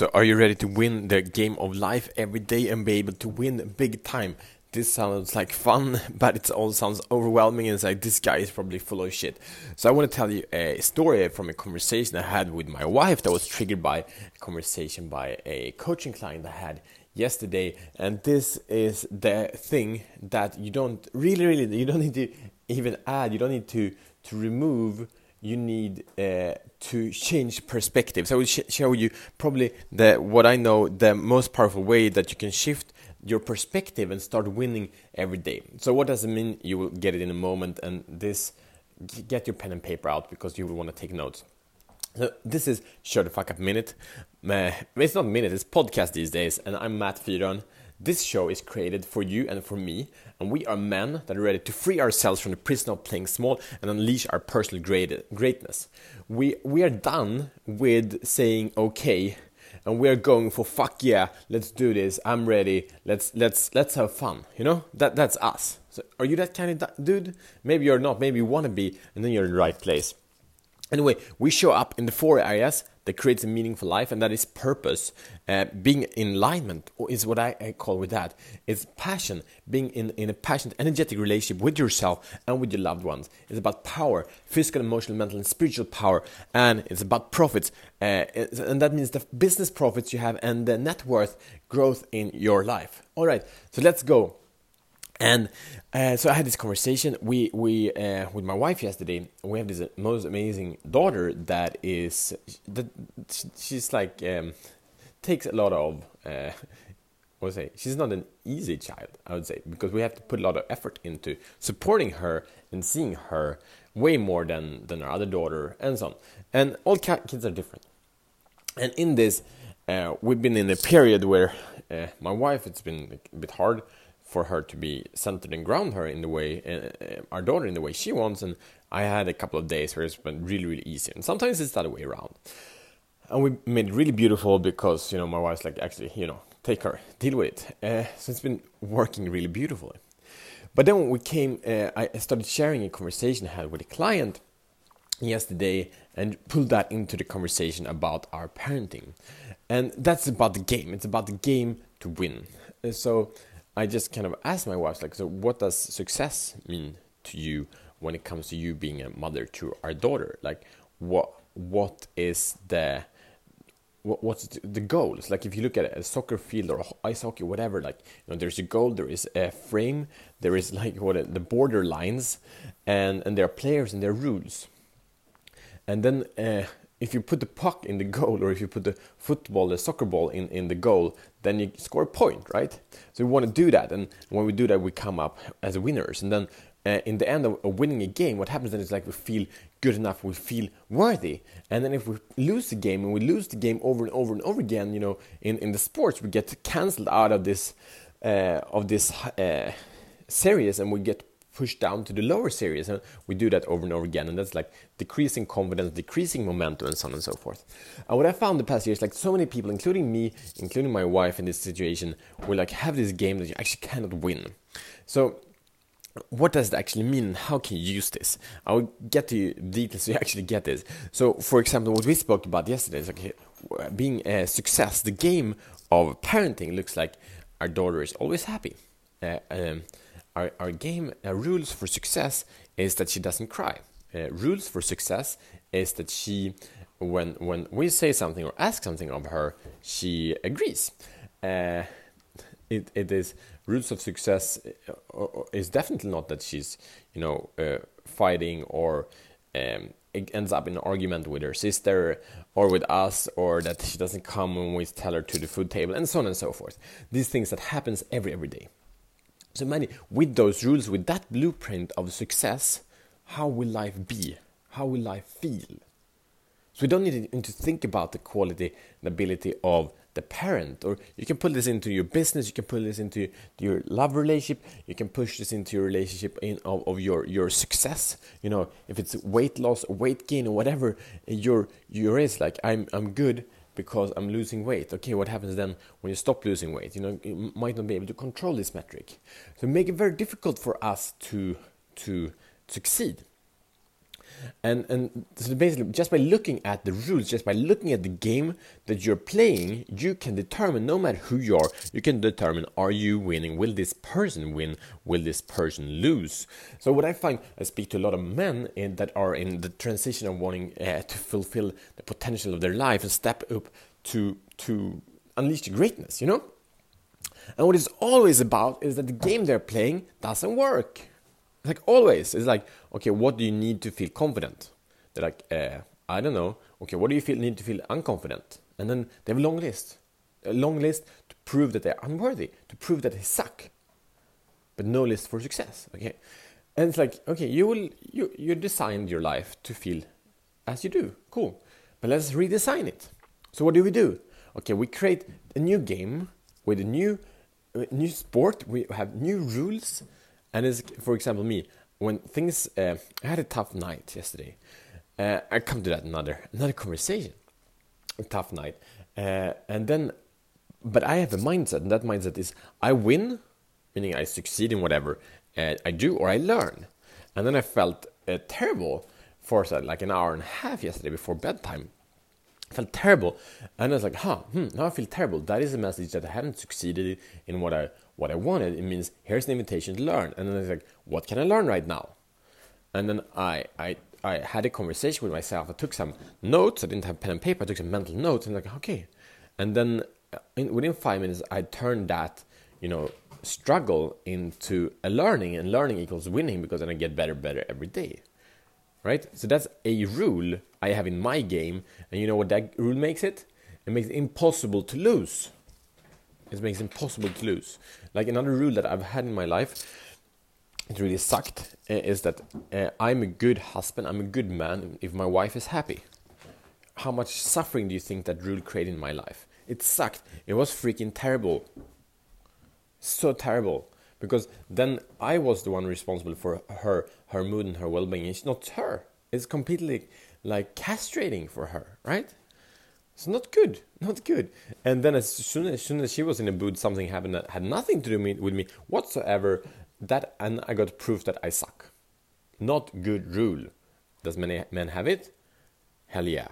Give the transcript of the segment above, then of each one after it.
So, are you ready to win the game of life every day and be able to win big time? This sounds like fun, but it all sounds overwhelming and it's like this guy is probably full of shit. So, I want to tell you a story from a conversation I had with my wife that was triggered by a conversation by a coaching client I had yesterday. And this is the thing that you don't really, really, you don't need to even add, you don't need to, to remove you need uh, to change perspectives. I will sh show you probably the what I know the most powerful way that you can shift your perspective and start winning every day. So what does it mean? You will get it in a moment, and this get your pen and paper out because you will want to take notes. So this is Shut the Fuck Up Minute. Uh, it's not minute, it's podcast these days, and I'm Matt Fyron. This show is created for you and for me, and we are men that are ready to free ourselves from the prison of playing small and unleash our personal greatness. We, we are done with saying okay, and we are going for fuck yeah, let's do this. I'm ready. Let's let's let's have fun. You know that that's us. So are you that kind of dude? Maybe you're not. Maybe you want to be, and then you're in the right place. Anyway, we show up in the four areas that creates a meaningful life, and that is purpose. Uh, being in alignment is what I, I, call with that. It's passion, being in, in a passionate, energetic relationship with yourself and with your loved ones. It's about power, physical, emotional, mental, and spiritual power, and it's about profits. Uh, and that means the business profits you have and the net worth growth in your life. All right, so let's go. And uh, so I had this conversation we we uh, with my wife yesterday. We have this most amazing daughter that is that she's like um, takes a lot of uh, what say she's not an easy child I would say because we have to put a lot of effort into supporting her and seeing her way more than than our other daughter and so on. And all kids are different. And in this, uh, we've been in a period where uh, my wife it's been a bit hard for her to be centered and ground her in the way uh, our daughter in the way she wants. And i had a couple of days where it's been really really easy. And sometimes it's the other way around. And we made it really beautiful because you know my wife's like actually you know take her deal with it. Uh, so it's been working really beautifully. But then when we came uh, i started sharing a conversation i had with a client yesterday and pulled that into the conversation about our parenting. And that's about the game. It's about the game to win. Uh, so I just kind of asked my wife, like, so what does success mean to you when it comes to you being a mother to our daughter? Like, what what is the what, what's the goals? Like, if you look at a soccer field or ice hockey, whatever, like, you know, there's a goal, there is a frame, there is like what the border lines, and and there are players and there are rules. And then uh, if you put the puck in the goal or if you put the football, the soccer ball in, in the goal, then you score a point, right? So we want to do that. And when we do that, we come up as winners. And then uh, in the end of, winning a game, what happens then is like we feel good enough, we feel worthy. And then if we lose the game and we lose the game over and over and over again, you know, in, in the sports, we get cancelled out of this, uh, of this uh, series and we get push down to the lower series and we do that over and over again and that's like decreasing confidence decreasing momentum and so on and so forth. And what i found the past years like so many people including me including my wife in this situation will like have this game that you actually cannot win. So what does it actually mean? How can you use this? I will get to details so you actually get this. So for example what we spoke about yesterday is okay being a success the game of parenting looks like our daughter is always happy. Uh, um, our, our game uh, rules for success is that she doesn't cry. Uh, rules for success is that she, when when we say something or ask something of her, she agrees. Uh, it it is rules of success uh, is definitely not that she's you know uh, fighting or um, ends up in an argument with her sister or with us or that she doesn't come when we tell her to the food table and so on and so forth. These things that happens every every day. So many with those rules, with that blueprint of success, how will life be? How will life feel? So we don't need to think about the quality and ability of the parent, or you can put this into your business, you can put this into your love relationship, you can push this into your relationship in of, of your your success. You know, if it's weight loss, weight gain, or whatever your your is like, I'm I'm good because I'm losing weight. Okay, what happens then when you stop losing weight? You know, you might not be able to control this metric. So make it very difficult for us to to succeed. And and so basically, just by looking at the rules, just by looking at the game that you're playing, you can determine no matter who you are, you can determine are you winning? Will this person win? Will this person lose? So what I find, I speak to a lot of men in, that are in the transition of wanting uh, to fulfill the potential of their life and step up to to unleash the greatness. You know. And what it's always about is that the game they're playing doesn't work. Like always, it's like, okay, what do you need to feel confident? They're like, uh, I don't know. Okay, what do you feel need to feel unconfident? And then they have a long list, a long list to prove that they're unworthy, to prove that they suck, but no list for success. Okay, and it's like, okay, you will you you designed your life to feel as you do, cool, but let's redesign it. So what do we do? Okay, we create a new game with a new a new sport. We have new rules and it's, for example, me, when things, uh, I had a tough night yesterday. Uh, I come to that another another conversation. A tough night, uh, and then, but I have a mindset, and that mindset is I win, meaning I succeed in whatever uh, I do or I learn. And then I felt uh, terrible for like an hour and a half yesterday before bedtime. I felt terrible, and I was like, "Huh, hmm, now I feel terrible." That is a message that I haven't succeeded in what I what I wanted. It means here's an invitation to learn. And then it's like, what can I learn right now? And then I, I, I had a conversation with myself. I took some notes. I didn't have pen and paper. I took some mental notes. And like, okay. And then uh, in, within five minutes, I turned that, you know, struggle into a learning. And learning equals winning because then I get better, better every day. Right? So that's a rule I have in my game. And you know what that rule makes it? It makes it impossible to lose. It makes it impossible to lose. Like another rule that I've had in my life, it really sucked, eh, is that uh, I'm a good husband, I'm a good man if my wife is happy. How much suffering do you think that rule created in my life? It sucked. It was freaking terrible. So terrible. Because then I was the one responsible for her her mood and her well being. It's not her. It's completely like castrating for her, right? It's not good, not good. And then as soon as, soon as she was in a mood, something happened that had nothing to do with me whatsoever. That and I got proof that I suck. Not good rule. Does many men have it? Hell yeah.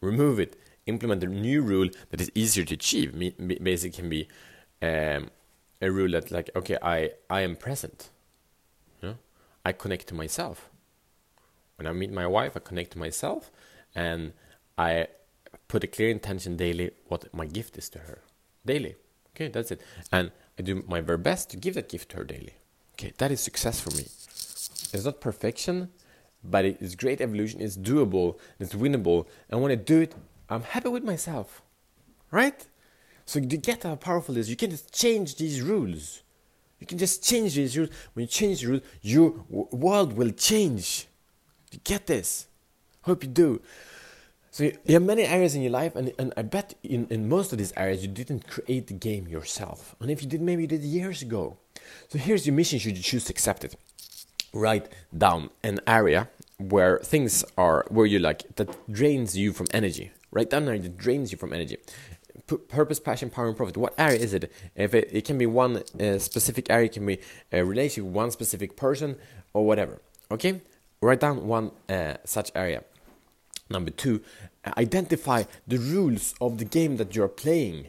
Remove it. Implement a new rule that is easier to achieve. Basically, can be um, a rule that like okay, I I am present. I connect to myself. When I meet my wife, I connect to myself, and I put a clear intention daily what my gift is to her. Daily. Okay, that's it. And I do my very best to give that gift to her daily. Okay, that is success for me. It's not perfection, but it is great evolution. It's doable, it's winnable. And when I do it, I'm happy with myself. Right? So you get how powerful it is, you can just change these rules. You can just change these rules. When you change the rules, your world will change. You get this? Hope you do. So you have many areas in your life, and, and I bet in, in most of these areas you didn't create the game yourself. And if you did, maybe you did years ago. So here's your mission should you choose to accept it. Write down an area where things are, where you like, that drains you from energy. Write down an area that drains you from energy. P- purpose, passion, power, and profit. What area is it? If it, it can be one uh, specific area, it can be a relationship with one specific person, or whatever. Okay? Write down one uh, such area Number two, identify the rules of the game that you're playing.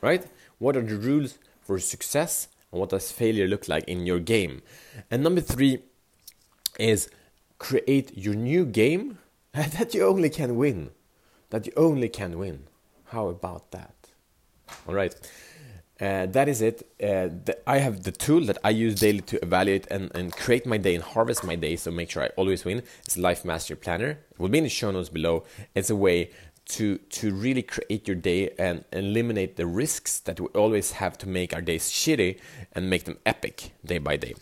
Right? What are the rules for success and what does failure look like in your game? And number three is create your new game that you only can win. That you only can win. How about that? All right. Uh, that is it. Uh, the, I have the tool that I use daily to evaluate and, and create my day and harvest my day, so make sure I always win. It's Life Master Planner. It will be in the show notes below. It's a way to to really create your day and eliminate the risks that we always have to make our days shitty and make them epic day by day.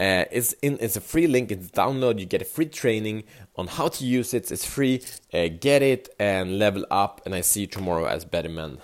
Uh, it's in it's a free link. It's download. You get a free training on how to use it. It's free. Uh, get it and level up. And I see you tomorrow as better men.